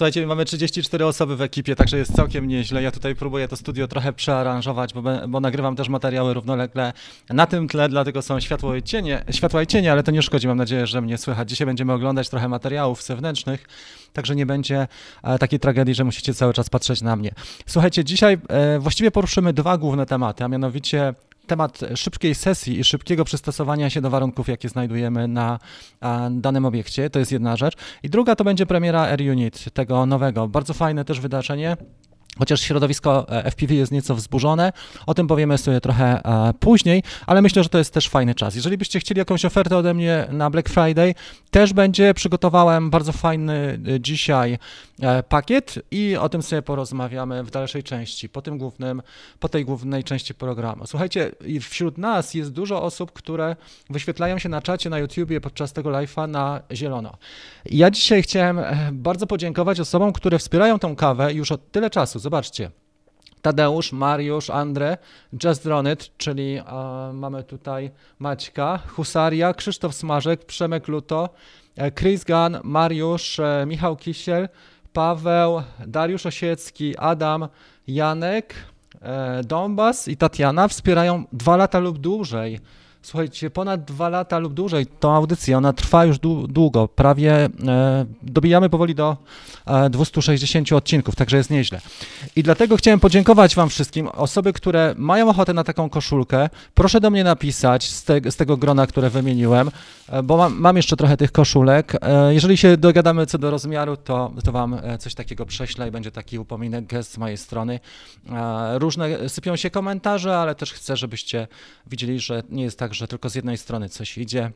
Słuchajcie, mamy 34 osoby w ekipie, także jest całkiem nieźle. Ja tutaj próbuję to studio trochę przearanżować, bo, bo nagrywam też materiały równolegle na tym tle, dlatego są światło i cienie, światła i cienie, ale to nie szkodzi. Mam nadzieję, że mnie słychać. Dzisiaj będziemy oglądać trochę materiałów zewnętrznych, także nie będzie e, takiej tragedii, że musicie cały czas patrzeć na mnie. Słuchajcie, dzisiaj e, właściwie poruszymy dwa główne tematy, a mianowicie temat szybkiej sesji i szybkiego przystosowania się do warunków, jakie znajdujemy na danym obiekcie. To jest jedna rzecz. I druga to będzie premiera Air Unit, tego nowego. Bardzo fajne też wydarzenie. Chociaż środowisko e, FPV jest nieco wzburzone, o tym powiemy sobie trochę e, później, ale myślę, że to jest też fajny czas. Jeżeli byście chcieli jakąś ofertę ode mnie na Black Friday, też będzie. Przygotowałem bardzo fajny e, dzisiaj pakiet i o tym sobie porozmawiamy w dalszej części, po tym głównym, po tej głównej części programu. Słuchajcie, wśród nas jest dużo osób, które wyświetlają się na czacie na YouTubie podczas tego live'a na zielono. Ja dzisiaj chciałem bardzo podziękować osobom, które wspierają tę kawę już od tyle czasu. Zobaczcie. Tadeusz, Mariusz, Andre, Just Dronit, czyli e, mamy tutaj Maćka, Husaria, Krzysztof Smażek, Przemek Luto, e, Chris Gunn, Mariusz, e, Michał Kisiel, Paweł, Dariusz Osiecki, Adam, Janek, e, Donbas i Tatiana wspierają dwa lata lub dłużej słuchajcie, ponad dwa lata lub dłużej tą audycję, ona trwa już długo, prawie e, dobijamy powoli do e, 260 odcinków, także jest nieźle. I dlatego chciałem podziękować Wam wszystkim, osoby, które mają ochotę na taką koszulkę, proszę do mnie napisać z, te, z tego grona, które wymieniłem, e, bo mam, mam, jeszcze trochę tych koszulek. E, jeżeli się dogadamy co do rozmiaru, to, to Wam e, coś takiego prześlę i będzie taki upominek, gest z mojej strony. E, różne sypią się komentarze, ale też chcę, żebyście widzieli, że nie jest tak, tak, że tylko z jednej strony coś idzie,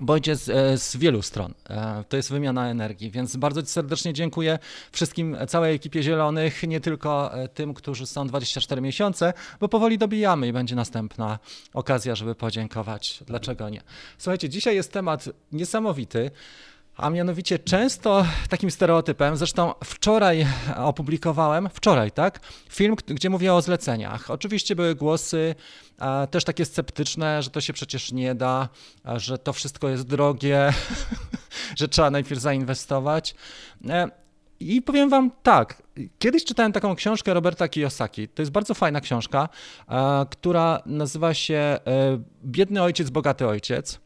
bo idzie z, e, z, wielu stron. E, to jest wymiana energii, więc bardzo serdecznie dziękuję wszystkim, całej ekipie Zielonych, nie tylko e, tym, którzy są 24 miesiące, bo powoli dobijamy i będzie następna okazja, żeby podziękować. Dlaczego nie? Słuchajcie, dzisiaj jest temat niesamowity. A mianowicie często takim stereotypem, zresztą wczoraj opublikowałem, wczoraj, tak, film, gdzie mówię o zleceniach. Oczywiście były głosy też takie sceptyczne, że to się przecież nie da, że to wszystko jest drogie, że trzeba najpierw zainwestować. E, I powiem wam tak, kiedyś czytałem taką książkę Roberta Kiyosaki. To jest bardzo fajna książka, która nazywa się e, Biedny ojciec, bogaty ojciec.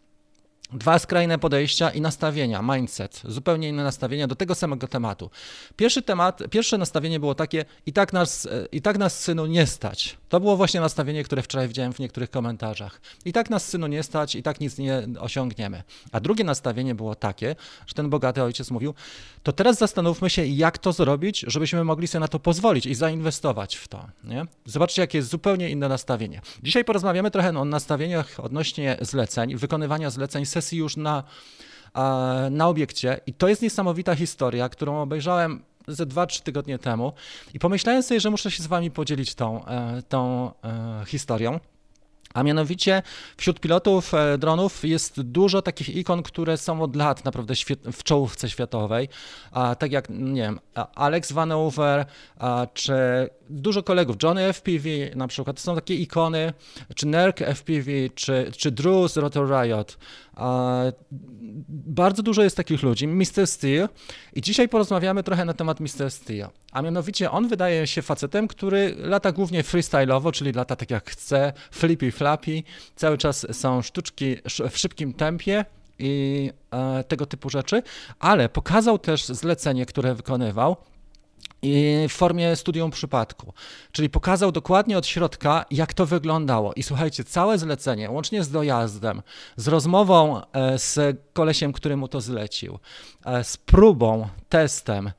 Dwa skrajne podejścia i nastawienia, mindset, zupełnie inne nastawienia do tego samego tematu. Pierwszy temat, pierwsze nastawienie było takie, i tak nas, e, i tak nas synu nie stać. To było właśnie nastawienie, które wczoraj widziałem w niektórych komentarzach. I tak nas synu nie stać, i tak nic nie osiągniemy. A drugie nastawienie było takie, że ten bogaty ojciec mówił, to teraz zastanówmy się, jak to zrobić, żebyśmy mogli sobie na to pozwolić i zainwestować w to. Nie? Zobaczcie, jakie jest zupełnie inne nastawienie. Dzisiaj porozmawiamy trochę o nastawieniach odnośnie zleceń, wykonywania zleceń sesji już na, na obiekcie i to jest niesamowita historia, którą obejrzałem ze 2-3 tygodnie temu i pomyślałem sobie, że muszę się z wami podzielić tą, e, tą e, historią. A mianowicie wśród pilotów e, dronów jest dużo takich ikon, które są od lat naprawdę w czołówce światowej, a, tak jak, nie wiem, Alex Vanover, a, czy dużo kolegów, Johnny FPV na przykład, to są takie ikony, czy Nerk FPV, czy, czy Drew z Rotor Riot. Bardzo dużo jest takich ludzi. Mr. Steel. I dzisiaj porozmawiamy trochę na temat Mr. Steel. A mianowicie on wydaje się facetem, który lata głównie freestyle'owo, czyli lata tak jak chce, flippy flappy. Cały czas są sztuczki w szybkim tempie i e, tego typu rzeczy, ale pokazał też zlecenie, które wykonywał w formie studium przypadku. Czyli pokazał dokładnie od środka, jak to wyglądało. I słuchajcie, całe zlecenie, łącznie z dojazdem, z rozmową e, z kolesiem, który mu to zlecił, e, z próbą, testem,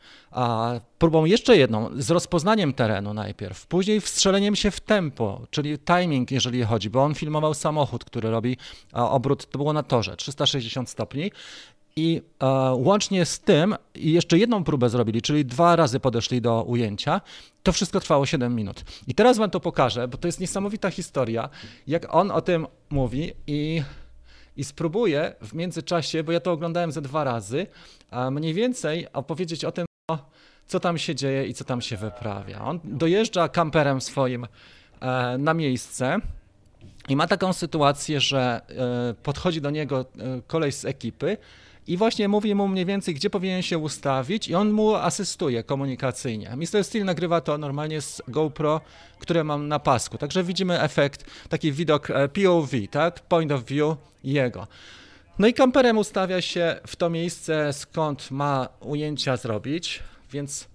próbą jeszcze jedną, z rozpoznaniem terenu najpierw, później wstrzeleniem się w tempo, czyli timing, jeżeli chodzi, bo on filmował samochód, który robi obrót, to było na torze, 360 stopni i e, łącznie z tym jeszcze jedną próbę zrobili, czyli dwa razy podeszli do ujęcia. To wszystko trwało 7 minut. I teraz wam to pokażę, bo to jest niesamowita historia, jak on o tym mówi i i spróbuję w międzyczasie, bo ja to oglądałem ze dwa razy, mniej więcej opowiedzieć o tym, co tam się dzieje i co tam się wyprawia. On dojeżdża kamperem swoim e, na miejsce i ma taką sytuację, że e, podchodzi do niego e, kolej z ekipy i właśnie mówi mu mniej więcej, gdzie powinien się ustawić i on mu asystuje komunikacyjnie. Mr. Steel nagrywa to normalnie z GoPro, które mam na pasku, także widzimy efekt, taki widok e, POV, tak, point of view jego. No i kamperem ustawia się w to miejsce, skąd ma ujęcia zrobić, więc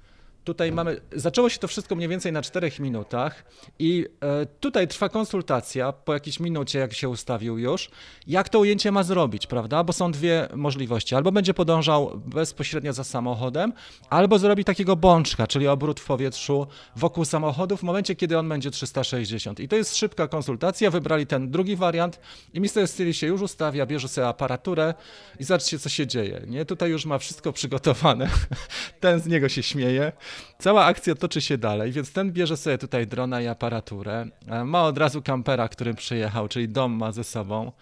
Tutaj mamy, zaczęło się to wszystko mniej więcej na 4 minutach i e, tutaj trwa konsultacja po jakiejś minucie, jak się ustawił już, jak to ujęcie ma zrobić, prawda? Bo są dwie możliwości. Albo będzie podążał bezpośrednio za samochodem, albo zrobi takiego bączka, czyli obrót w powietrzu wokół samochodu w momencie, kiedy on będzie 360. I to jest szybka konsultacja, wybrali ten drugi wariant i Mr. Steel się już ustawia, bierze sobie aparaturę i zobaczcie, co się dzieje, nie? Tutaj już ma wszystko przygotowane. Ten z niego się śmieje. Cała akcja toczy się dalej, więc ten bierze sobie tutaj drona i aparaturę. E, ma od razu kampera, którym przyjechał, czyli dom ma ze sobą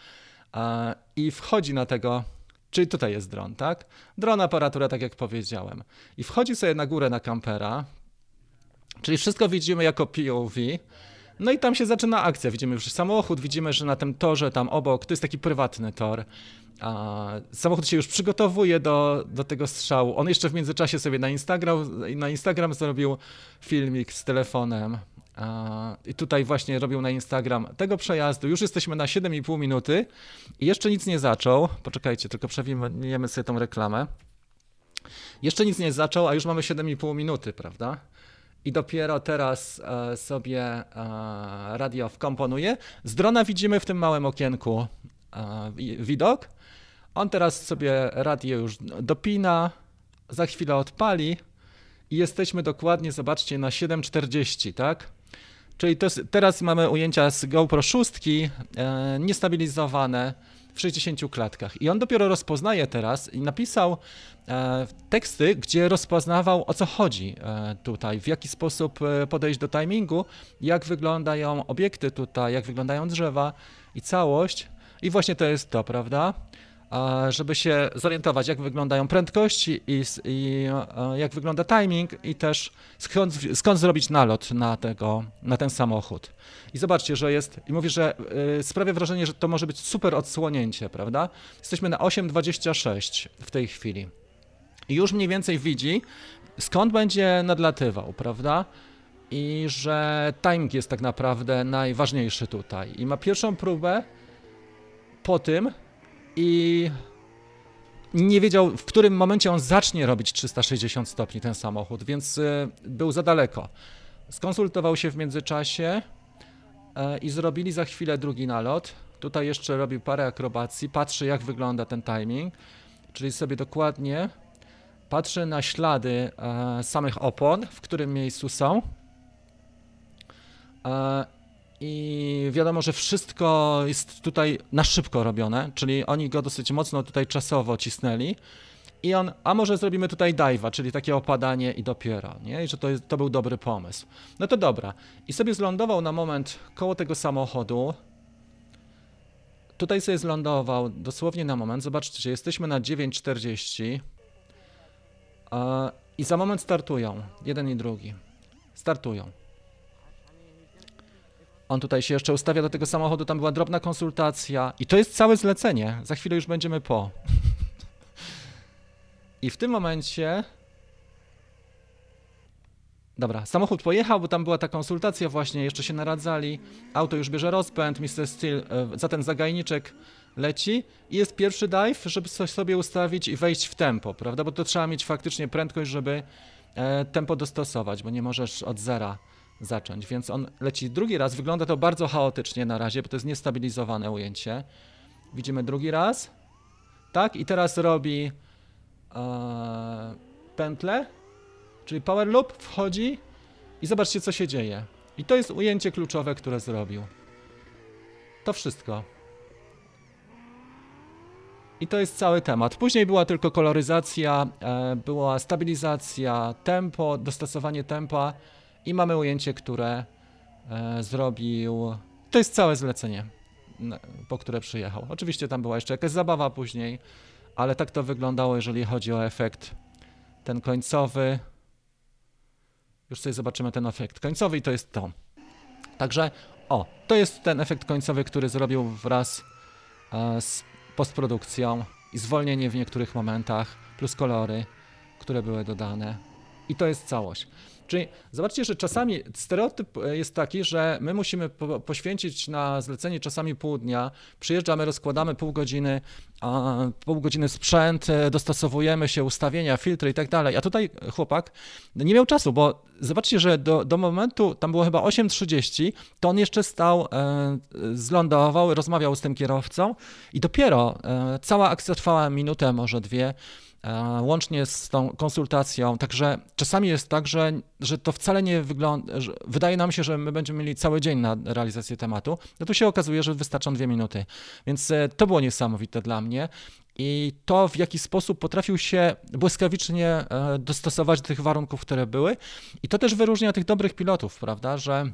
e, i wchodzi na tego, czyli tutaj jest dron, tak? Dron, aparatura, tak jak powiedziałem. I wchodzi sobie na górę na kampera, czyli wszystko widzimy jako POV. No i tam się zaczyna akcja. Widzimy już samochód, widzimy, że na tym torze tam obok, to jest taki prywatny tor, a samochód się już przygotowuje do, do tego strzału. On jeszcze w międzyczasie sobie na Instagram, na Instagram zrobił filmik z telefonem. I tutaj właśnie robił na Instagram tego przejazdu. Już jesteśmy na 7,5 minuty i jeszcze nic nie zaczął. Poczekajcie, tylko przewiniemy sobie tą reklamę. Jeszcze nic nie zaczął, a już mamy 7,5 minuty, prawda? I dopiero teraz e, sobie e, radio wkomponuje. Z drona widzimy w tym małym okienku e, widok on teraz sobie radio już dopina, za chwilę odpali i jesteśmy dokładnie, zobaczcie, na 7.40, tak? Czyli jest, teraz mamy ujęcia z GoPro 6, e, niestabilizowane w 60 klatkach. I on dopiero rozpoznaje teraz i napisał e, teksty, gdzie rozpoznawał o co chodzi e, tutaj, w jaki sposób e, podejść do timingu, jak wyglądają obiekty tutaj, jak wyglądają drzewa i całość. I właśnie to jest to, prawda? Żeby się zorientować, jak wyglądają prędkości i, i jak wygląda timing i też skąd, skąd, zrobić nalot na, tego, na ten samochód. I zobaczcie, że jest, i mówię, że y, sprawia wrażenie, że to może być super odsłonięcie, prawda? Jesteśmy na 8,26 w tej chwili. I już mniej więcej widzi, skąd będzie nadlatywał, prawda? I że timing jest tak naprawdę najważniejszy tutaj. I ma pierwszą próbę po tym, i nie wiedział, w którym momencie on zacznie robić 360 stopni ten samochód, więc e, był za daleko. Skonsultował się w międzyczasie e, i zrobili za chwilę drugi nalot. Tutaj jeszcze robił parę akrobacji, patrzy jak wygląda ten timing, czyli sobie dokładnie patrzy na ślady e, samych opon, w którym miejscu są i wiadomo, że wszystko jest tutaj na szybko robione, czyli oni go dosyć mocno tutaj czasowo cisnęli. I on, a może zrobimy tutaj dive'a, czyli takie opadanie i dopiero, nie? I że to, jest, to był dobry pomysł. No to dobra. I sobie zlądował na moment koło tego samochodu. Tutaj sobie zlądował dosłownie na moment. Zobaczcie, jesteśmy na 9.40. I za moment startują. Jeden i drugi. Startują. On tutaj się jeszcze ustawia do tego samochodu, tam była drobna konsultacja i to jest całe zlecenie. Za chwilę już będziemy po. I w tym momencie. Dobra, samochód pojechał, bo tam była ta konsultacja właśnie, jeszcze się naradzali. Auto już bierze rozpęd, Mr. Steel e, za ten zagajniczek leci i jest pierwszy dive, żeby coś sobie ustawić i wejść w tempo, prawda? Bo to trzeba mieć faktycznie prędkość, żeby e, tempo dostosować, bo nie możesz od zera zacząć. Więc on leci drugi raz. Wygląda to bardzo chaotycznie na razie, bo to jest niestabilizowane ujęcie. Widzimy drugi raz. Tak, i teraz robi e, pętlę, czyli power loop, wchodzi i zobaczcie, co się dzieje. I to jest ujęcie kluczowe, które zrobił. To wszystko. I to jest cały temat. Później była tylko koloryzacja, e, była stabilizacja, tempo, dostosowanie tempa i mamy ujęcie, które e, zrobił. To jest całe zlecenie, po które przyjechał. Oczywiście tam była jeszcze jakaś zabawa później, ale tak to wyglądało, jeżeli chodzi o efekt ten końcowy. Już sobie zobaczymy ten efekt końcowy i to jest to. Także o, to jest ten efekt końcowy, który zrobił wraz e, z postprodukcją. i zwolnienie w niektórych momentach, plus kolory, które były dodane. I to jest całość. Czyli zobaczcie, że czasami stereotyp e, jest taki, że my musimy po, poświęcić na zlecenie czasami pół dnia, przyjeżdżamy, rozkładamy pół godziny, a pół godziny sprzęt, e, dostosowujemy się, ustawienia, filtry i tak dalej. A tutaj chłopak nie miał czasu, bo zobaczcie, że do, do momentu, tam było chyba 8.30, to on jeszcze stał, e, zlądował, rozmawiał z tym kierowcą i dopiero e, cała akcja trwała minutę, może dwie. E, łącznie z tą konsultacją. Także czasami jest tak, że, że to wcale nie wygląda, wydaje nam się, że my będziemy mieli cały dzień na realizację tematu, no tu się okazuje, że wystarczą dwie minuty. Więc e, to było niesamowite dla mnie. I to, w jaki sposób potrafił się błyskawicznie e, dostosować do tych warunków, które były. I to też wyróżnia tych dobrych pilotów, prawda, że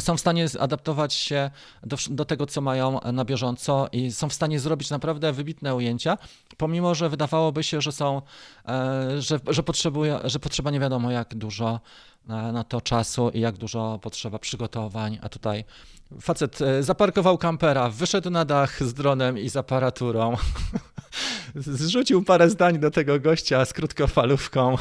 są w stanie adaptować się do, do, tego, co mają na bieżąco i są w stanie zrobić naprawdę wybitne ujęcia, pomimo, że wydawałoby się, że są, e, że, że, potrzebuje, że potrzeba nie wiadomo jak dużo e, na to czasu i jak dużo potrzeba przygotowań, a tutaj facet e, zaparkował kampera, wyszedł na dach z dronem i z aparaturą zrzucił parę zdań do tego gościa z krótkofalówką,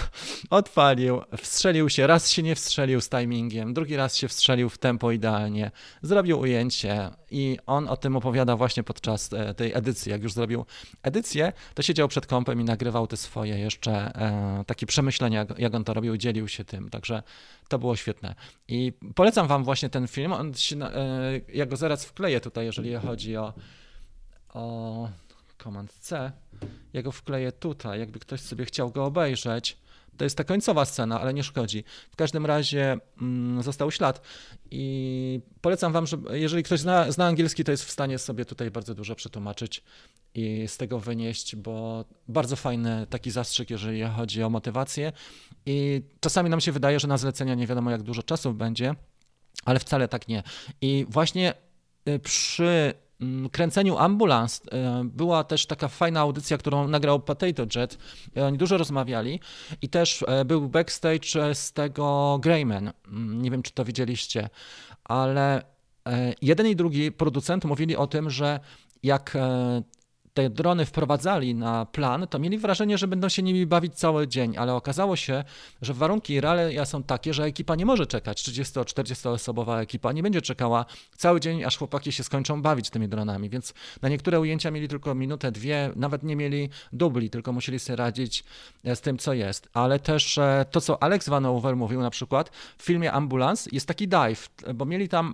odpalił, wstrzelił się, raz się nie wstrzelił z timingiem, drugi raz się wstrzelił w tempo idealnie, zrobił ujęcie i on o tym opowiada właśnie podczas e, tej edycji. Jak już zrobił edycję, to siedział przed kąpem i nagrywał te swoje jeszcze e, takie przemyślenia, jak on to robił, dzielił się tym, także to było świetne. I polecam wam właśnie ten film, on się, e, ja go zaraz wkleję tutaj, jeżeli chodzi o, o Command C, ja go wkleję tutaj, jakby ktoś sobie chciał go obejrzeć. To jest ta końcowa scena, ale nie szkodzi. W każdym razie mm, został ślad i polecam wam, że jeżeli ktoś zna, zna angielski, to jest w stanie sobie tutaj bardzo dużo przetłumaczyć i z tego wynieść, bo bardzo fajny taki zastrzyk, jeżeli chodzi o motywację i czasami nam się wydaje, że na zlecenia nie wiadomo jak dużo czasu będzie, ale wcale tak nie. I właśnie y, przy kręceniu Ambulans e, była też taka fajna audycja, którą nagrał Potato Jet. E, oni dużo rozmawiali i też e, był backstage z tego Greyman. Mm, nie wiem, czy to widzieliście, ale jeden i drugi producent mówili o tym, że jak te drony wprowadzali na plan, to mieli wrażenie, że będą się nimi bawić cały dzień, ale okazało się, że warunki realia są takie, że ekipa nie może czekać. 30-40 osobowa ekipa nie będzie czekała cały dzień, aż chłopaki się skończą bawić tymi dronami, więc na niektóre ujęcia mieli tylko minutę, dwie, nawet nie mieli dubli, tylko musieli sobie radzić e, z tym, co jest. Ale też e, to, co Alex Van Over mówił na przykład w filmie Ambulance, jest taki dive, bo mieli tam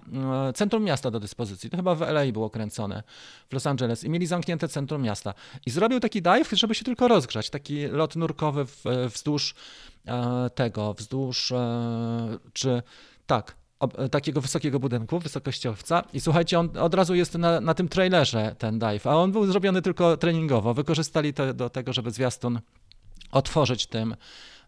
e, centrum miasta do dyspozycji. To chyba w LA było kręcone, w Los Angeles i mieli zamknięte centrum centrum miasta. I zrobił taki dive, żeby się tylko rozgrzać, taki lot nurkowy wzdłuż e, tego, wzdłuż, e, czy tak, takiego wysokiego budynku, wysokościowca i słuchajcie, on od razu jest na, na tym trailerze ten dive, a on był zrobiony tylko treningowo. Wykorzystali to do tego, żeby zwiastun otworzyć tym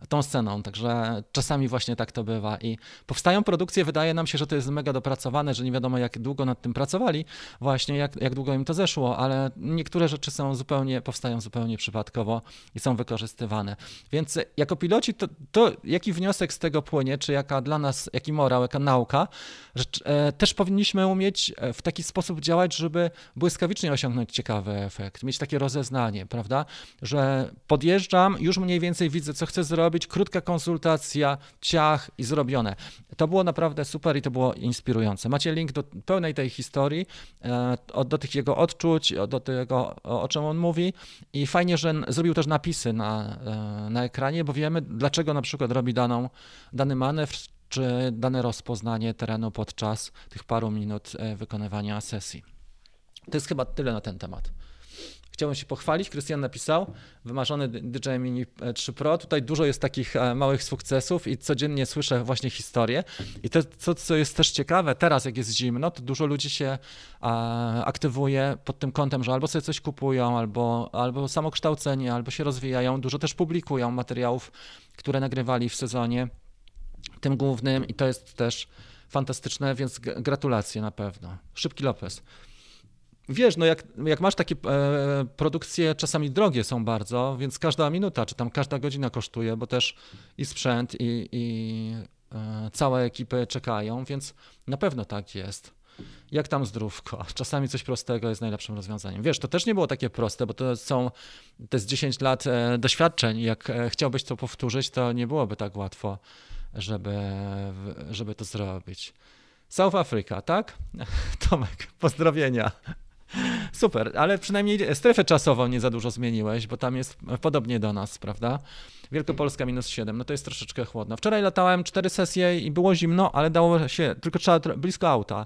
tą sceną, także czasami właśnie tak to bywa i powstają produkcje, wydaje nam się, że to jest mega dopracowane, że nie wiadomo jak długo nad tym pracowali, właśnie jak, jak długo im to zeszło, ale niektóre rzeczy są zupełnie, powstają zupełnie przypadkowo i są wykorzystywane. Więc jako piloci to, to jaki wniosek z tego płynie, czy jaka dla nas, jaki morał, jaka nauka, że e, też powinniśmy umieć e, w taki sposób działać, żeby błyskawicznie osiągnąć ciekawy efekt, mieć takie rozeznanie, prawda, że podjeżdżam, już mniej więcej widzę, co chcę zrobić, zrobić, krótka konsultacja, ciach i zrobione. To było naprawdę super i to było inspirujące. Macie link do pełnej tej historii, e, do tych jego odczuć, do tego, o czym on mówi i fajnie, że zrobił też napisy na, e, na ekranie, bo wiemy, dlaczego na przykład robi daną, dany manewr, czy dane rozpoznanie terenu podczas tych paru minut e, wykonywania sesji. To jest chyba tyle na ten temat. Chciałbym się pochwalić. Krystian napisał, wymarzony DJI Mini 3 Pro. Tutaj dużo jest takich e, małych sukcesów i codziennie słyszę właśnie historię. I to, co, co jest też ciekawe, teraz jak jest zimno, to dużo ludzi się aktywuje pod tym kątem, że albo sobie coś kupują, albo, albo samokształcenie, albo się rozwijają. Dużo też publikują materiałów, które nagrywali w sezonie tym głównym i to jest też fantastyczne, więc gratulacje na pewno. Szybki Lopez. Wiesz, no jak, jak masz takie e, produkcje, czasami drogie są bardzo, więc każda minuta, czy tam każda godzina kosztuje, bo też i sprzęt, i, i e, całe ekipy czekają, więc na pewno tak jest. Jak tam zdrówko? Czasami coś prostego jest najlepszym rozwiązaniem. Wiesz, to też nie było takie proste, bo to są, to jest 10 lat e, doświadczeń. Jak e, chciałbyś to powtórzyć, to nie byłoby tak łatwo, żeby, żeby to zrobić. South Africa, tak? Tomek, pozdrowienia. Super, ale przynajmniej strefę czasową nie za dużo zmieniłeś, bo tam jest podobnie do nas, prawda? Wielkopolska minus 7, no to jest troszeczkę chłodno. Wczoraj latałem cztery sesje i było zimno, ale dało się, tylko trzeba blisko auta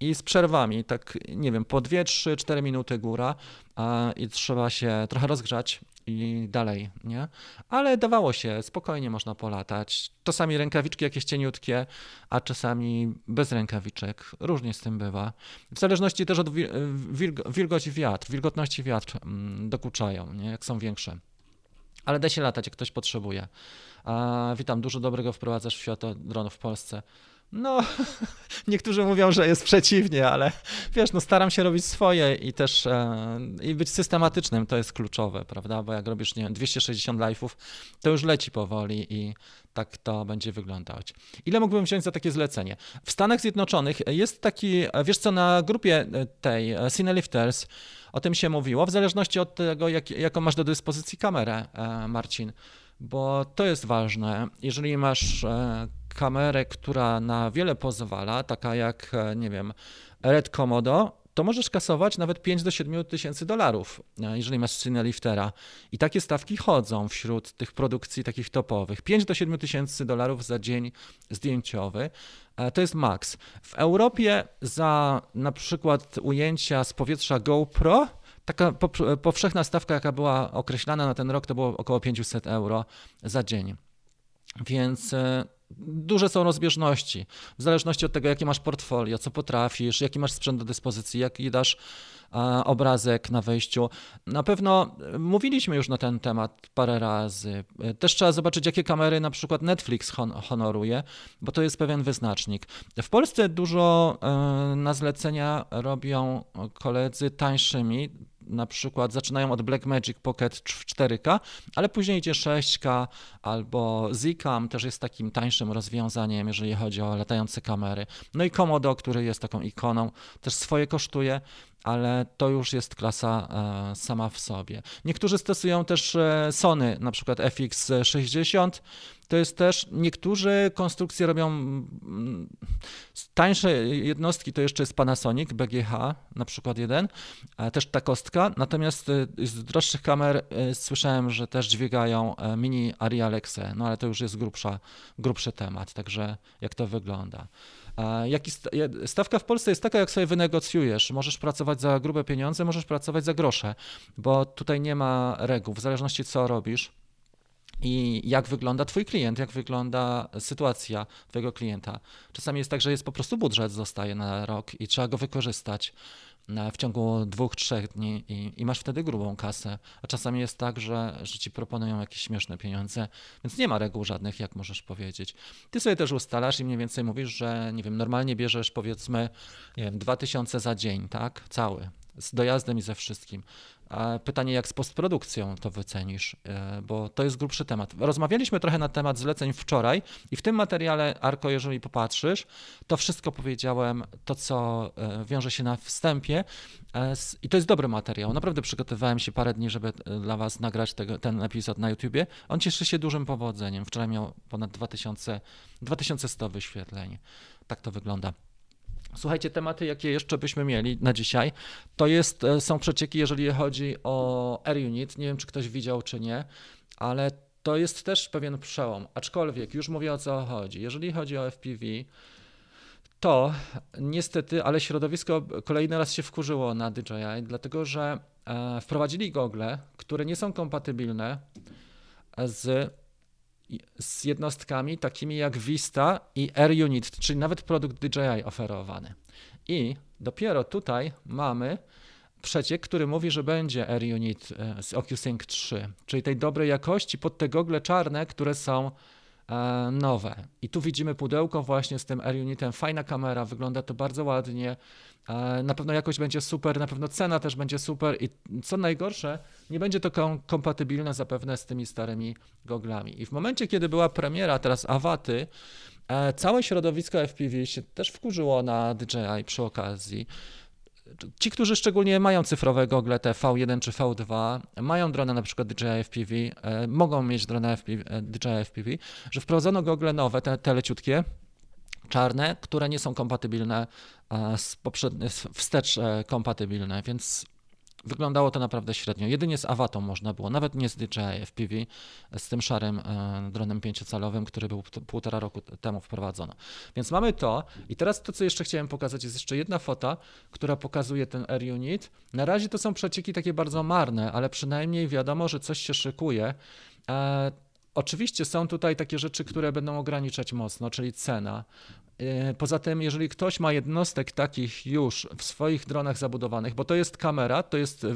i z przerwami, tak nie wiem, po 2, 3, 4 minuty góra a, i trzeba się trochę rozgrzać i dalej, nie? Ale dawało się, spokojnie można polatać. Czasami rękawiczki jakieś cieniutkie, a czasami bez rękawiczek. Różnie z tym bywa. W zależności też od wilgoci wiatr, wilgotności wiatr mm, dokuczają, nie? Jak są większe. Ale da się latać, jak ktoś potrzebuje. A, witam, dużo dobrego wprowadzasz w świat dronów w Polsce. No, niektórzy mówią, że jest przeciwnie, ale wiesz, no staram się robić swoje i też e, i być systematycznym, to jest kluczowe, prawda? Bo jak robisz, nie wiem, 260 live'ów, to już leci powoli i tak to będzie wyglądać. Ile mógłbym wziąć za takie zlecenie? W Stanach Zjednoczonych jest taki, wiesz co, na grupie tej Cinelifters o tym się mówiło, w zależności od tego, jak, jaką masz do dyspozycji kamerę, e, Marcin, bo to jest ważne. Jeżeli masz e, kamerę, która na wiele pozwala, taka jak, e, nie wiem, Red Komodo, to możesz kasować nawet 5 do 7 tysięcy dolarów, e, jeżeli masz synę liftera. I takie stawki chodzą wśród tych produkcji takich topowych. 5 do 7 tysięcy dolarów za dzień zdjęciowy. E, to jest maks. W Europie za na przykład ujęcia z powietrza GoPro taka powszechna stawka, jaka była określana na ten rok, to było około 500 euro za dzień. Więc duże są rozbieżności. W zależności od tego, jakie masz portfolio, co potrafisz, jaki masz sprzęt do dyspozycji, jaki dasz obrazek na wejściu. Na pewno mówiliśmy już na ten temat parę razy. Też trzeba zobaczyć, jakie kamery na przykład Netflix honoruje, bo to jest pewien wyznacznik. W Polsce dużo e, na zlecenia robią koledzy tańszymi, na przykład zaczynają od Blackmagic Pocket w 4K, ale później idzie 6K albo Zcam też jest takim tańszym rozwiązaniem, jeżeli chodzi o latające kamery. No i Komodo, który jest taką ikoną, też swoje kosztuje, ale to już jest klasa e, sama w sobie. Niektórzy stosują też e, Sony, na przykład FX60. To jest też, niektórzy konstrukcje robią mm, tańsze jednostki, to jeszcze jest Panasonic BGH, na przykład jeden, też ta kostka, natomiast e, z droższych kamer słyszałem, że też dźwigają mini Ari Alexe, no ale to już jest grubsza, grubszy temat, także jak to wygląda. Jaki stawka w Polsce jest taka, jak sobie wynegocjujesz. Możesz pracować za grube pieniądze, możesz pracować za grosze, bo tutaj nie ma reguł, w zależności co robisz i jak wygląda Twój klient, jak wygląda sytuacja Twojego klienta. Czasami jest tak, że jest po prostu budżet, zostaje na rok i trzeba go wykorzystać w ciągu dwóch, trzech dni i, i, masz wtedy grubą kasę. A czasami jest tak, że, że ci proponują jakieś śmieszne pieniądze, więc nie ma reguł żadnych, jak możesz powiedzieć. Ty sobie też ustalasz i mniej więcej mówisz, że nie wiem, normalnie bierzesz powiedzmy, nie wiem, 2000 za dzień, tak? Cały z dojazdem i ze wszystkim. Pytanie, jak z postprodukcją to wycenisz, e, bo to jest grubszy temat. Rozmawialiśmy trochę na temat zleceń wczoraj i w tym materiale, Arko, jeżeli popatrzysz, to wszystko powiedziałem, to co e, wiąże się na wstępie e, i to jest dobry materiał. Naprawdę przygotowywałem się parę dni, żeby dla Was nagrać tego, ten epizod na YouTubie. On cieszy się dużym powodzeniem. Wczoraj miał ponad 2000, 2100 wyświetleń. Tak to wygląda. Słuchajcie, tematy, jakie jeszcze byśmy mieli na dzisiaj, to jest, e, są przecieki, jeżeli chodzi o Air Unit. Nie wiem, czy ktoś widział, czy nie, ale to jest też pewien przełom. Aczkolwiek już mówię o co chodzi. Jeżeli chodzi o FPV, to niestety, ale środowisko kolejny raz się wkurzyło na DJI, dlatego że e, wprowadzili gogle, które nie są kompatybilne z z jednostkami takimi jak Vista i Air Unit, czyli nawet produkt DJI oferowany. I dopiero tutaj mamy przeciek, który mówi, że będzie Air Unit e, z OcuSync 3, czyli tej dobrej jakości pod te gogle czarne, które są nowe. I tu widzimy pudełko właśnie z tym Air Unitem. Fajna kamera, wygląda to bardzo ładnie. E, na pewno jakość będzie super, na pewno cena też będzie super i co najgorsze, nie będzie to kompatybilne zapewne z tymi starymi goglami. I w momencie, kiedy była premiera teraz Awaty, E, całe środowisko FPV się też wkurzyło na DJI przy okazji. Ci, którzy szczególnie mają cyfrowe gogle te V1 czy V2, mają drony na przykład DJI FPV, e, mogą mieć drony FPV, e, DJI FPV, że wprowadzono gogle nowe, te, te leciutkie, czarne, które nie są kompatybilne z poprzednich, wstecz kompatybilne, więc Wyglądało to naprawdę średnio. Jedynie z Awatą można było, nawet nie z DJI FPV, z tym szarym e, dronem pięciocalowym, który był półtora roku temu wprowadzony. Więc mamy to. I teraz to, co jeszcze chciałem pokazać, jest jeszcze jedna fota, która pokazuje ten Air Unit. Na razie to są przecieki takie bardzo marne, ale przynajmniej wiadomo, że coś się szykuje. Oczywiście są tutaj takie rzeczy, które będą ograniczać mocno, czyli cena. E, poza tym, jeżeli ktoś ma jednostek takich już w swoich dronach zabudowanych, bo to jest kamera, to jest,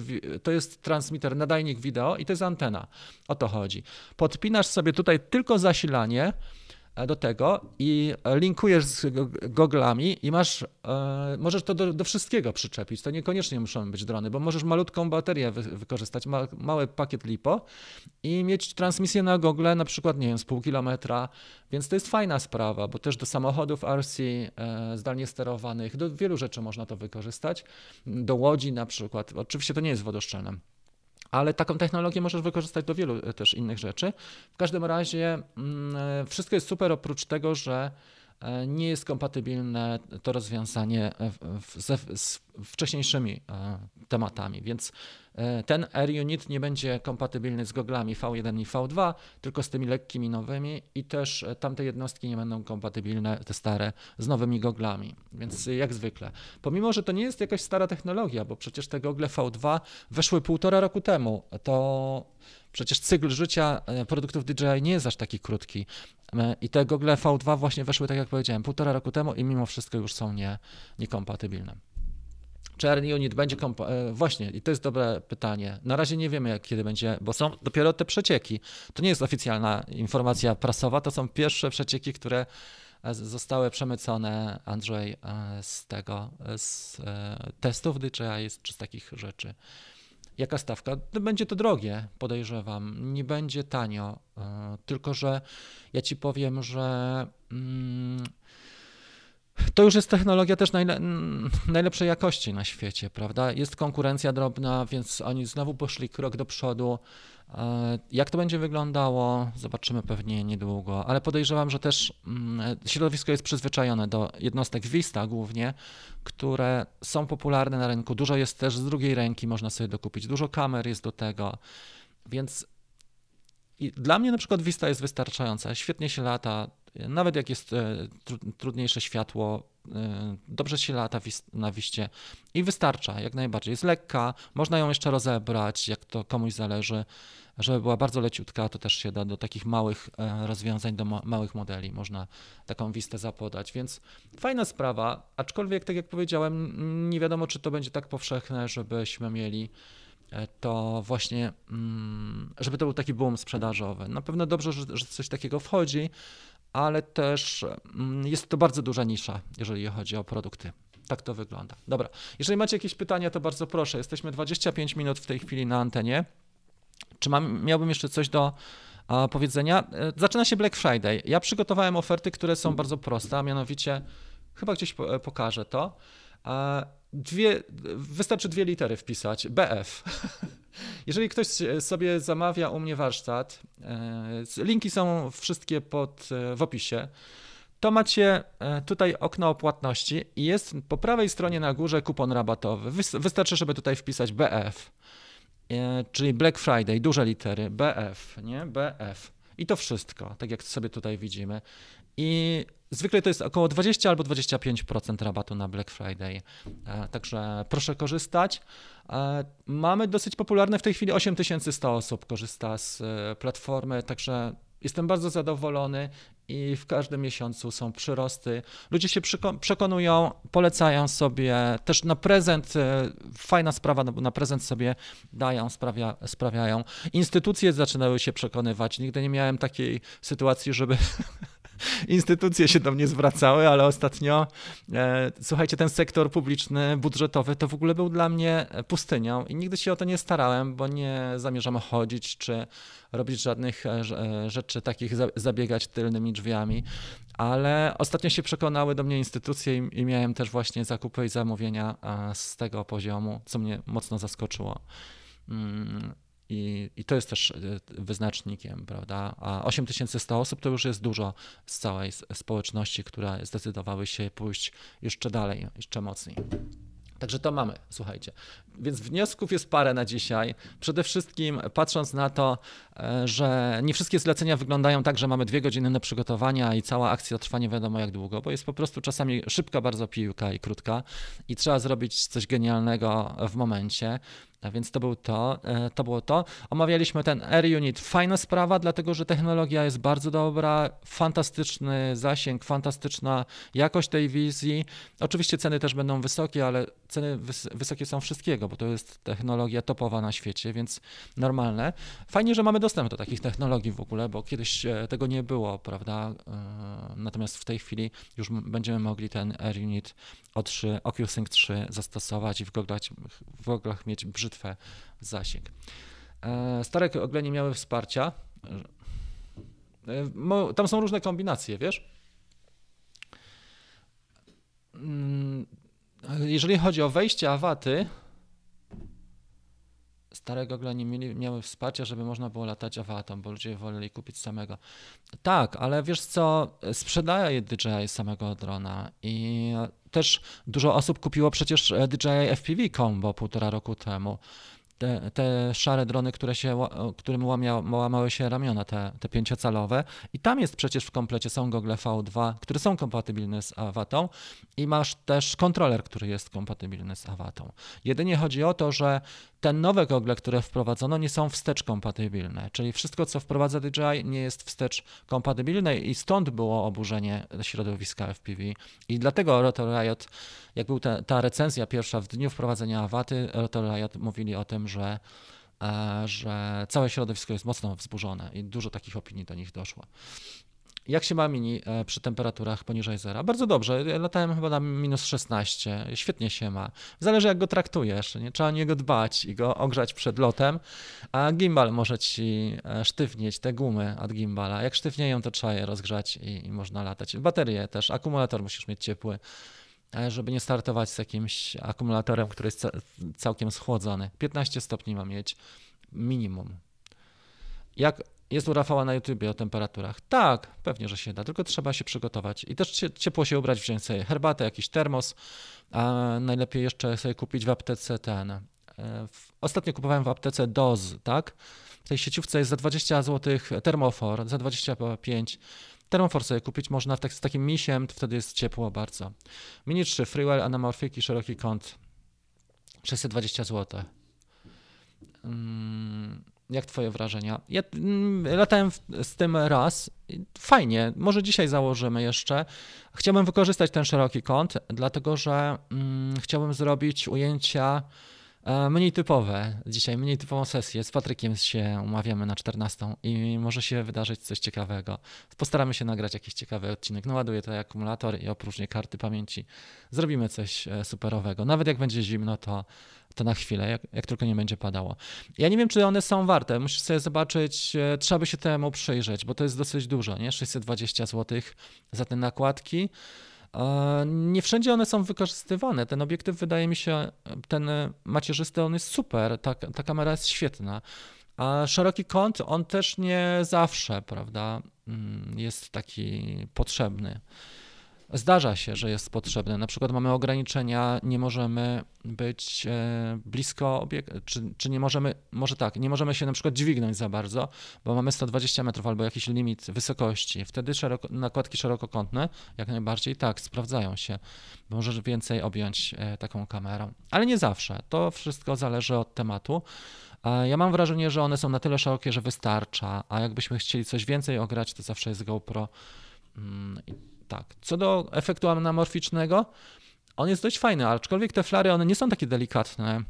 to jest transmitter, nadajnik wideo i to jest antena. O to chodzi. Podpinasz sobie tutaj tylko zasilanie, do tego i linkujesz z goglami i masz, e, możesz to do, do, wszystkiego przyczepić. To niekoniecznie muszą być drony, bo możesz malutką baterię wy, wykorzystać, ma, mały pakiet LiPo i mieć transmisję na gogle na przykład, nie wiem, z pół kilometra, więc to jest fajna sprawa, bo też do samochodów RC e, zdalnie sterowanych, do wielu rzeczy można to wykorzystać, do łodzi na przykład. Oczywiście to nie jest wodoszczelne ale taką technologię możesz wykorzystać do wielu e, też innych rzeczy. W każdym razie mm, e, wszystko jest super oprócz tego, że nie jest kompatybilne to rozwiązanie z wcześniejszymi tematami, więc E, ten Air Unit nie będzie kompatybilny z goglami V1 i V2, tylko z tymi lekkimi nowymi i też e, tamte jednostki nie będą kompatybilne, te stare, z nowymi goglami. Więc jak zwykle. Pomimo, że to nie jest jakaś stara technologia, bo przecież te gogle V2 weszły półtora roku temu, to Przecież cykl życia e, produktów DJI nie jest aż taki krótki. I te gogle V2 właśnie weszły, tak jak powiedziałem, półtora roku temu i mimo wszystko już są nie, niekompatybilne. Czy Air Unit będzie kompo- e, Właśnie, i to jest dobre pytanie. Na razie nie wiemy, jak, kiedy będzie, bo są dopiero te przecieki. To nie jest oficjalna informacja prasowa, to są pierwsze przecieki, które e, zostały przemycone, Andrzej, e, z tego, z testów DJI, czy z takich rzeczy. Jaka stawka? Będzie to drogie, podejrzewam. Nie będzie tanio. Tylko, że ja ci powiem, że. Mm, to już jest technologia też najle najlepszej jakości na świecie, prawda? Jest konkurencja drobna, więc oni znowu poszli krok do przodu. E, jak to będzie wyglądało, zobaczymy pewnie niedługo, ale podejrzewam, że też mm, środowisko jest przyzwyczajone do jednostek Vista głównie, które są popularne na rynku. Dużo jest też z drugiej ręki, można sobie dokupić, dużo kamer jest do tego, więc i dla mnie na przykład Vista jest wystarczająca, świetnie się lata, nawet jak jest e, trudniejsze światło, e, dobrze się lata na wiście i wystarcza jak najbardziej. Jest lekka, można ją jeszcze rozebrać, jak to komuś zależy. Żeby była bardzo leciutka, to też się da do takich małych e, rozwiązań, do małych modeli. Można taką wistę zapodać, więc fajna sprawa, aczkolwiek tak jak powiedziałem, nie wiadomo, czy to będzie tak powszechne, żebyśmy mieli to właśnie, mm, żeby to był taki boom sprzedażowy. Na pewno dobrze, że, że coś takiego wchodzi, ale też mm, jest to bardzo duża nisza, jeżeli chodzi o produkty. Tak to wygląda. Dobra, jeżeli macie jakieś pytania, to bardzo proszę. Jesteśmy 25 minut w tej chwili na antenie. Czy mam, miałbym jeszcze coś do a, powiedzenia? E, zaczyna się Black Friday. Ja przygotowałem oferty, które są bardzo proste, a mianowicie, chyba gdzieś e, pokażę to. Dwie, wystarczy dwie litery wpisać. BF. Jeżeli ktoś sobie zamawia u mnie warsztat, e, linki są wszystkie pod, e, w opisie, to macie e, tutaj okno o płatności i jest po prawej stronie na górze kupon rabatowy. Wystarczy, żeby tutaj wpisać BF, czyli Black Friday, duże litery, BF, nie? BF. I to wszystko, tak jak sobie tutaj widzimy. I zwykle to jest około 20 albo 25% rabatu na Black Friday. E, także proszę korzystać. E, mamy dosyć popularne w tej chwili 8100 osób korzysta z e, platformy, także jestem bardzo zadowolony i w każdym miesiącu są przyrosty. Ludzie się przekonują, polecają sobie, też na prezent, fajna sprawa, no na prezent sobie dają, sprawia, sprawiają. Instytucje zaczynały się przekonywać. Nigdy nie miałem takiej sytuacji, żeby instytucje się do mnie zwracały, ale ostatnio, e, słuchajcie, ten sektor publiczny, budżetowy to w ogóle był dla mnie pustynią i nigdy się o to nie starałem, bo nie zamierzam chodzić czy robić żadnych e, e, rzeczy takich, zabiegać tylnymi drzwiami, ale ostatnio się przekonały do mnie instytucje i, i miałem też właśnie zakupy i zamówienia z tego poziomu, co mnie mocno zaskoczyło. Mm, I, I, to jest też e, wyznacznikiem, prawda? A 8100 osób to już jest dużo z całej społeczności, które zdecydowały się pójść jeszcze dalej, jeszcze mocniej. Także to mamy, słuchajcie. Więc wniosków jest parę na dzisiaj. Przede wszystkim patrząc na to, e, że nie wszystkie zlecenia wyglądają tak, że mamy dwie godziny na przygotowania i cała akcja trwa nie wiadomo jak długo, bo jest po prostu czasami szybka bardzo piłka i krótka i trzeba zrobić coś genialnego w momencie. A więc to, był to, e, to było to. Omawialiśmy ten Air Unit. Fajna sprawa, dlatego że technologia jest bardzo dobra, fantastyczny zasięg, fantastyczna jakość tej wizji. Oczywiście ceny też będą wysokie, ale ceny wys wysokie są wszystkiego, bo to jest technologia topowa na świecie, więc normalne. Fajnie, że mamy dostęp do takich technologii w ogóle, bo kiedyś e, tego nie było, prawda? E, natomiast w tej chwili już będziemy mogli ten Air Unit O3, OcuSync 3 zastosować i w goglach, w goglach mieć brzytwę zasięg. E, stare ogle nie miały wsparcia. Tam są różne kombinacje, wiesz? Mm, jeżeli chodzi o wejście awaty, stare gogle nie mieli, miały wsparcia, żeby można było latać awatą, bo ludzie woleli kupić samego. Tak, ale wiesz co, sprzedaje DJI samego drona i też dużo osób kupiło przecież DJI FPV Combo półtora roku temu te, te szare drony, które się, którym łamia, łamały się ramiona, te, te pięciocalowe. I tam jest przecież w komplecie, są gogle V2, które są kompatybilne z Awatą i masz też kontroler, który jest kompatybilny z Awatą. Jedynie chodzi o to, że te nowe gogle, które wprowadzono, nie są wstecz kompatybilne, czyli wszystko, co wprowadza DJI, nie jest wstecz kompatybilne i stąd było oburzenie środowiska FPV. I dlatego Rotor Riot, jak była ta, ta recenzja pierwsza w dniu wprowadzenia Awaty, Rotor Riot mówili o tym, że e, że całe środowisko jest mocno wzburzone i dużo takich opinii do nich doszło. Jak się ma mini e, przy temperaturach poniżej zera? Bardzo dobrze. latałem chyba na minus 16. Świetnie się ma. Zależy jak go traktujesz. Nie? Trzeba o niego dbać i go ogrzać przed lotem. A gimbal może ci e, sztywnieć, te gumy od gimbala. Jak sztywnieją, to trzeba je rozgrzać i, i można latać. Baterie też. Akumulator musisz mieć ciepły żeby nie startować z jakimś akumulatorem, który jest całkiem schłodzony. 15 stopni ma mieć minimum. Jak jest u Rafała na YouTubie o temperaturach. Tak, pewnie, że się da, tylko trzeba się przygotować. I też ciepło się ubrać, wziąć sobie herbatę, jakiś termos, a najlepiej jeszcze sobie kupić w aptece ten. E, ostatnio kupowałem w aptece DOZ, tak? W tej sieciówce jest za 20 zł termofor, za 25 Termofor sobie kupić można tak, z takim misiem, wtedy jest ciepło bardzo. Mini 3, Freewell, anamorfik i szeroki kąt. 620 zł. Hmm jak twoje wrażenia? Ja mm, latałem z tym raz. Fajnie, może dzisiaj założymy jeszcze. Chciałbym wykorzystać ten szeroki kąt, dlatego że mm, chciałbym zrobić ujęcia mniej typowe. Dzisiaj mniej typową sesję. Z Patrykiem się umawiamy na 14 i może się wydarzyć coś ciekawego. Postaramy się nagrać jakiś ciekawy odcinek. Naładuję to akumulator i opróżnię karty pamięci. Zrobimy coś e, superowego. Nawet jak będzie zimno, to to na chwilę, jak, jak, tylko nie będzie padało. Ja nie wiem, czy one są warte. Musisz sobie zobaczyć, e, trzeba by się temu przyjrzeć, bo to jest dosyć dużo, nie? 620 zł za te nakładki. Nie wszędzie one są wykorzystywane. Ten obiektyw wydaje mi się, ten macierzysty, on jest super, ta, ta kamera jest świetna. A szeroki kąt, on też nie zawsze, prawda, mm, jest taki potrzebny. Zdarza się, że jest potrzebne. Na przykład mamy ograniczenia, nie możemy być e, blisko obiektu, czy, czy nie możemy, może tak, nie możemy się na przykład dźwignąć za bardzo, bo mamy 120 metrów albo jakiś limit wysokości. Wtedy szeroko, nakładki szerokokątne jak najbardziej tak, sprawdzają się. Możesz więcej objąć e, taką kamerą, ale nie zawsze. To wszystko zależy od tematu. Ja mam wrażenie, że one są na tyle szerokie, że wystarcza, a jakbyśmy chcieli coś więcej ograć, to zawsze jest GoPro. Tak. Co do efektu anamorficznego, on jest dość fajny, aczkolwiek te flary, one nie są takie delikatne.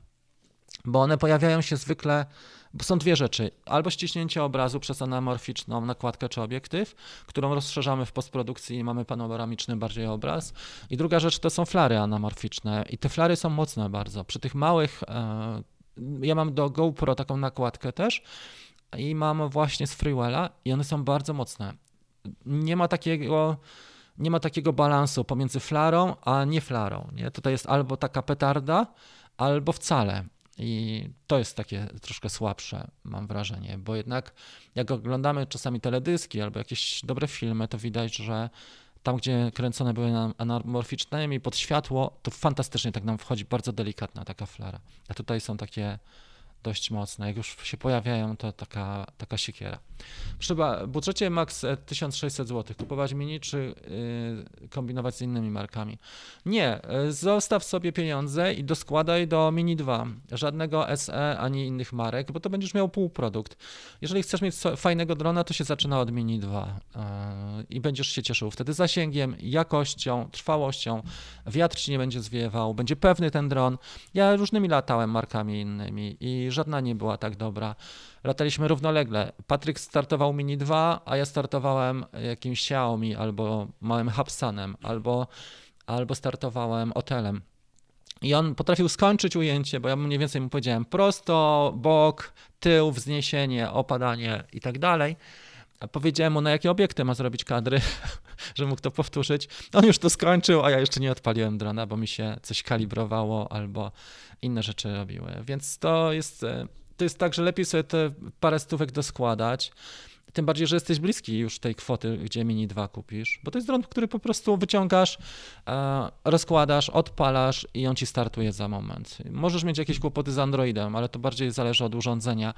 bo one pojawiają się zwykle, bo są dwie rzeczy. Albo ściśnięcie obrazu przez anamorficzną nakładkę czy obiektyw, którą rozszerzamy w postprodukcji i mamy panoramiczny bardziej obraz. I druga rzecz to są flary anamorficzne i te flary są mocne bardzo. Przy tych małych, e, ja mam do GoPro taką nakładkę też i mam właśnie z Freewella i one są bardzo mocne. Nie ma takiego nie ma takiego balansu pomiędzy flarą a nie flarą. Nie? Tutaj jest albo taka petarda, albo wcale. I to jest takie troszkę słabsze, mam wrażenie, bo jednak jak oglądamy czasami teledyski albo jakieś dobre filmy, to widać, że tam, gdzie kręcone były anamorficznymi pod światło, to fantastycznie tak nam wchodzi bardzo delikatna taka flara. A tutaj są takie dość mocne. Jak już się pojawiają, to taka, taka siekiera. Przy budżecie max 1600 zł kupować mini, czy yy, kombinować z innymi markami? Nie, y, zostaw sobie pieniądze i doskładaj do Mini 2. Żadnego SE ani innych marek, bo to będziesz miał półprodukt. Jeżeli chcesz mieć fajnego drona, to się zaczyna od Mini 2 yy, i będziesz się cieszył wtedy zasięgiem, jakością, trwałością. Wiatr ci nie będzie zwiewał, będzie pewny ten dron. Ja różnymi latałem markami innymi i żadna nie była tak dobra. Lataliśmy równolegle. Patryk startował Mini 2, a ja startowałem jakimś Xiaomi albo małym Hubsanem, albo, albo startowałem Otelem. I on potrafił skończyć ujęcie, bo ja mniej więcej mu powiedziałem prosto, bok, tył, wzniesienie, opadanie i tak dalej. A powiedziałem mu, na jakie obiekty ma zrobić kadry, że mógł to powtórzyć. On już to skończył, a ja jeszcze nie odpaliłem drona, bo mi się coś kalibrowało albo inne rzeczy robiły. Więc to jest, e, to jest tak, że lepiej sobie te parę stówek doskładać. Tym bardziej, że jesteś bliski już tej kwoty, gdzie Mini 2 kupisz, bo to jest dron, który po prostu wyciągasz, e, rozkładasz, odpalasz i on ci startuje za moment. Możesz mieć jakieś kłopoty z Androidem, ale to bardziej zależy od urządzenia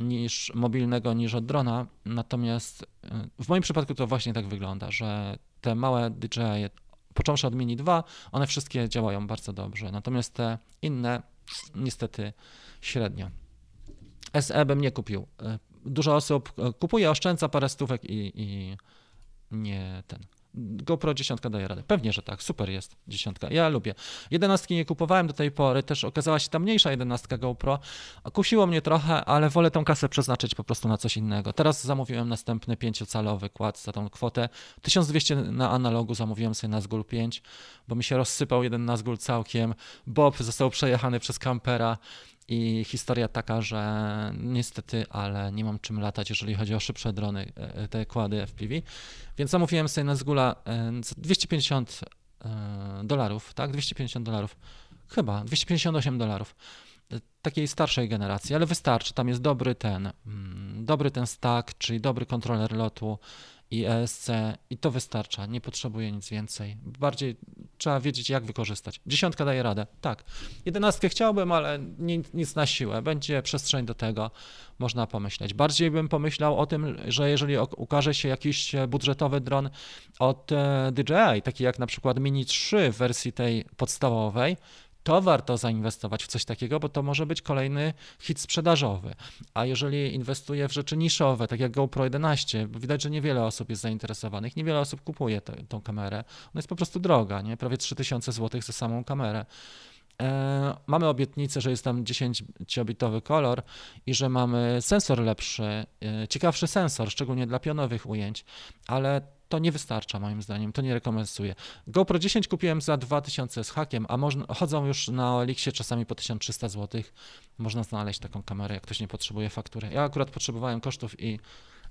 niż mobilnego, niż od drona. Natomiast e, w moim przypadku to właśnie tak wygląda, że te małe DJI, począwszy od Mini 2, one wszystkie działają bardzo dobrze. Natomiast te inne niestety średnio. SE bym nie kupił. Dużo osób e, kupuje, oszczędza parę stówek i, i nie ten. GoPro 10 daje radę. Pewnie, że tak. Super jest dziesiątka. Ja lubię. Jedenastki nie kupowałem do tej pory, też okazała się ta mniejsza jedenastka GoPro. Kusiło mnie trochę, ale wolę tą kasę przeznaczyć po prostu na coś innego. Teraz zamówiłem następny pięciocalowy kład za tą kwotę. 1200 na analogu zamówiłem sobie na Zgul 5, bo mi się rozsypał jeden na Zgul całkiem. Bob został przejechany przez kampera i historia taka, że niestety, ale nie mam czym latać, jeżeli chodzi o szybsze drony, e, te kłady FPV. Więc zamówiłem sobie na Zgula 250 e, dolarów, tak? 250 dolarów. Chyba, 258 dolarów e, takiej starszej generacji, ale wystarczy. Tam jest dobry ten, mm, dobry ten stack, czyli dobry kontroler lotu, i ESC i to wystarcza, nie potrzebuje nic więcej. Bardziej trzeba wiedzieć, jak wykorzystać. Dziesiątka daje radę, tak. Jedenastkę chciałbym, ale nic na siłę. Będzie przestrzeń do tego, można pomyśleć. Bardziej bym pomyślał o tym, że jeżeli ukaże się jakiś budżetowy dron od e, DJI, taki jak na przykład Mini 3 w wersji tej podstawowej, to warto zainwestować w coś takiego, bo to może być kolejny hit sprzedażowy. A jeżeli inwestuję w rzeczy niszowe, tak jak GoPro 11, bo widać, że niewiele osób jest zainteresowanych, niewiele osób kupuje tę tą kamerę. Ona jest po prostu droga, nie? prawie 3000 zł za samą kamerę. E, mamy obietnicę, że jest tam 10-bitowy kolor i że mamy sensor lepszy, e, ciekawszy sensor, szczególnie dla pionowych ujęć, ale to nie wystarcza moim zdaniem, to nie rekomenduję. GoPro 10 kupiłem za 2000 z hakiem, a można, chodzą już na Elixie czasami po 1300 zł. Można znaleźć taką kamerę, jak ktoś nie potrzebuje faktury. Ja akurat potrzebowałem kosztów i,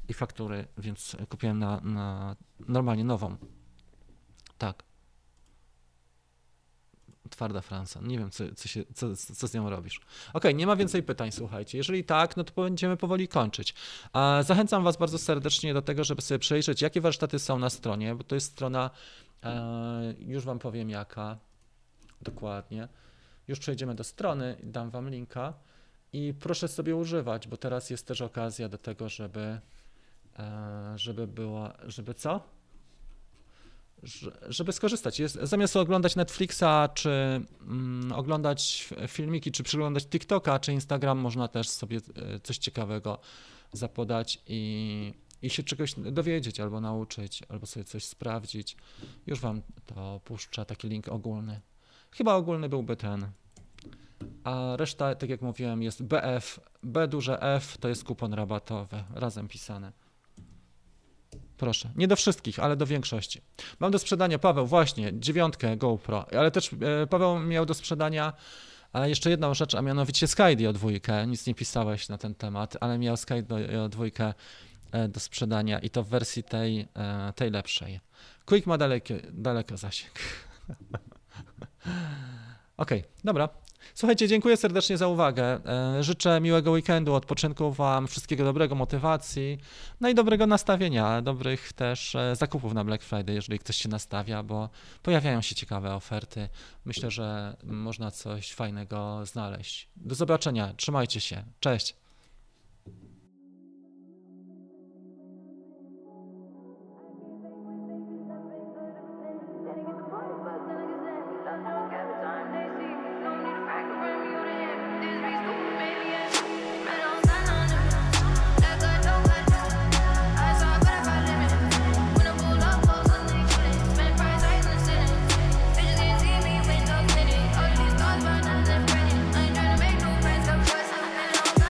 i faktury, więc kupiłem na, na normalnie nową. Tak twarda Franca. Nie wiem, co, co, się, co, co z nią robisz. Ok, nie ma więcej pytań, słuchajcie. Jeżeli tak, no to będziemy powoli kończyć. Zachęcam Was bardzo serdecznie do tego, żeby sobie przejrzeć, jakie warsztaty są na stronie, bo to jest strona, e, już Wam powiem jaka dokładnie. Już przejdziemy do strony, dam Wam linka i proszę sobie używać, bo teraz jest też okazja do tego, żeby, e, żeby była, żeby co? Żeby skorzystać. Jest, zamiast oglądać Netflixa, czy mm, oglądać filmiki, czy przyglądać TikToka, czy Instagram, można też sobie e, coś ciekawego zapodać i, i się czegoś dowiedzieć, albo nauczyć, albo sobie coś sprawdzić. Już wam to puszczę, taki link ogólny. Chyba ogólny byłby ten. a reszta, tak jak mówiłem, jest BF, B duże F, to jest kupon rabatowy, razem pisane. Proszę. Nie do wszystkich, ale do większości. Mam do sprzedania, Paweł, właśnie, dziewiątkę GoPro, ale też e, Paweł miał do sprzedania jeszcze jedną rzecz, a mianowicie Skydio dwójkę. Nic nie pisałeś na ten temat, ale miał Skydio dwójkę e, do sprzedania i to w wersji tej, e, tej lepszej. Quick ma daleko, daleko zasięg. Okej, okay, dobra. Słuchajcie, dziękuję serdecznie za uwagę. E, życzę miłego weekendu, odpoczynku Wam, wszystkiego dobrego, motywacji, no i dobrego nastawienia, dobrych też e, zakupów na Black Friday, jeżeli ktoś się nastawia, bo pojawiają się ciekawe oferty. Myślę, że można coś fajnego znaleźć. Do zobaczenia, trzymajcie się, cześć.